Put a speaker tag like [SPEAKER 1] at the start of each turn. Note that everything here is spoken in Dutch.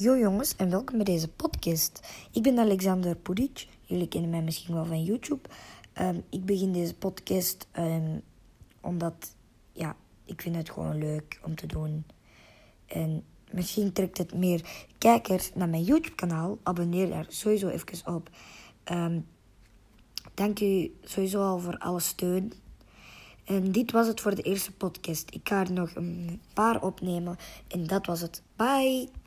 [SPEAKER 1] Yo jongens en welkom bij deze podcast. Ik ben Alexander Pudic. Jullie kennen mij misschien wel van YouTube. Ehm, ik begin deze podcast um, omdat ja, ik vind het gewoon leuk om te doen. En misschien trekt het meer kijkers naar mijn YouTube kanaal. Abonneer daar sowieso even op. Um, dank u sowieso al voor alle steun. En dit was het voor de eerste podcast. Ik ga er nog een paar opnemen. En dat was het. Bye!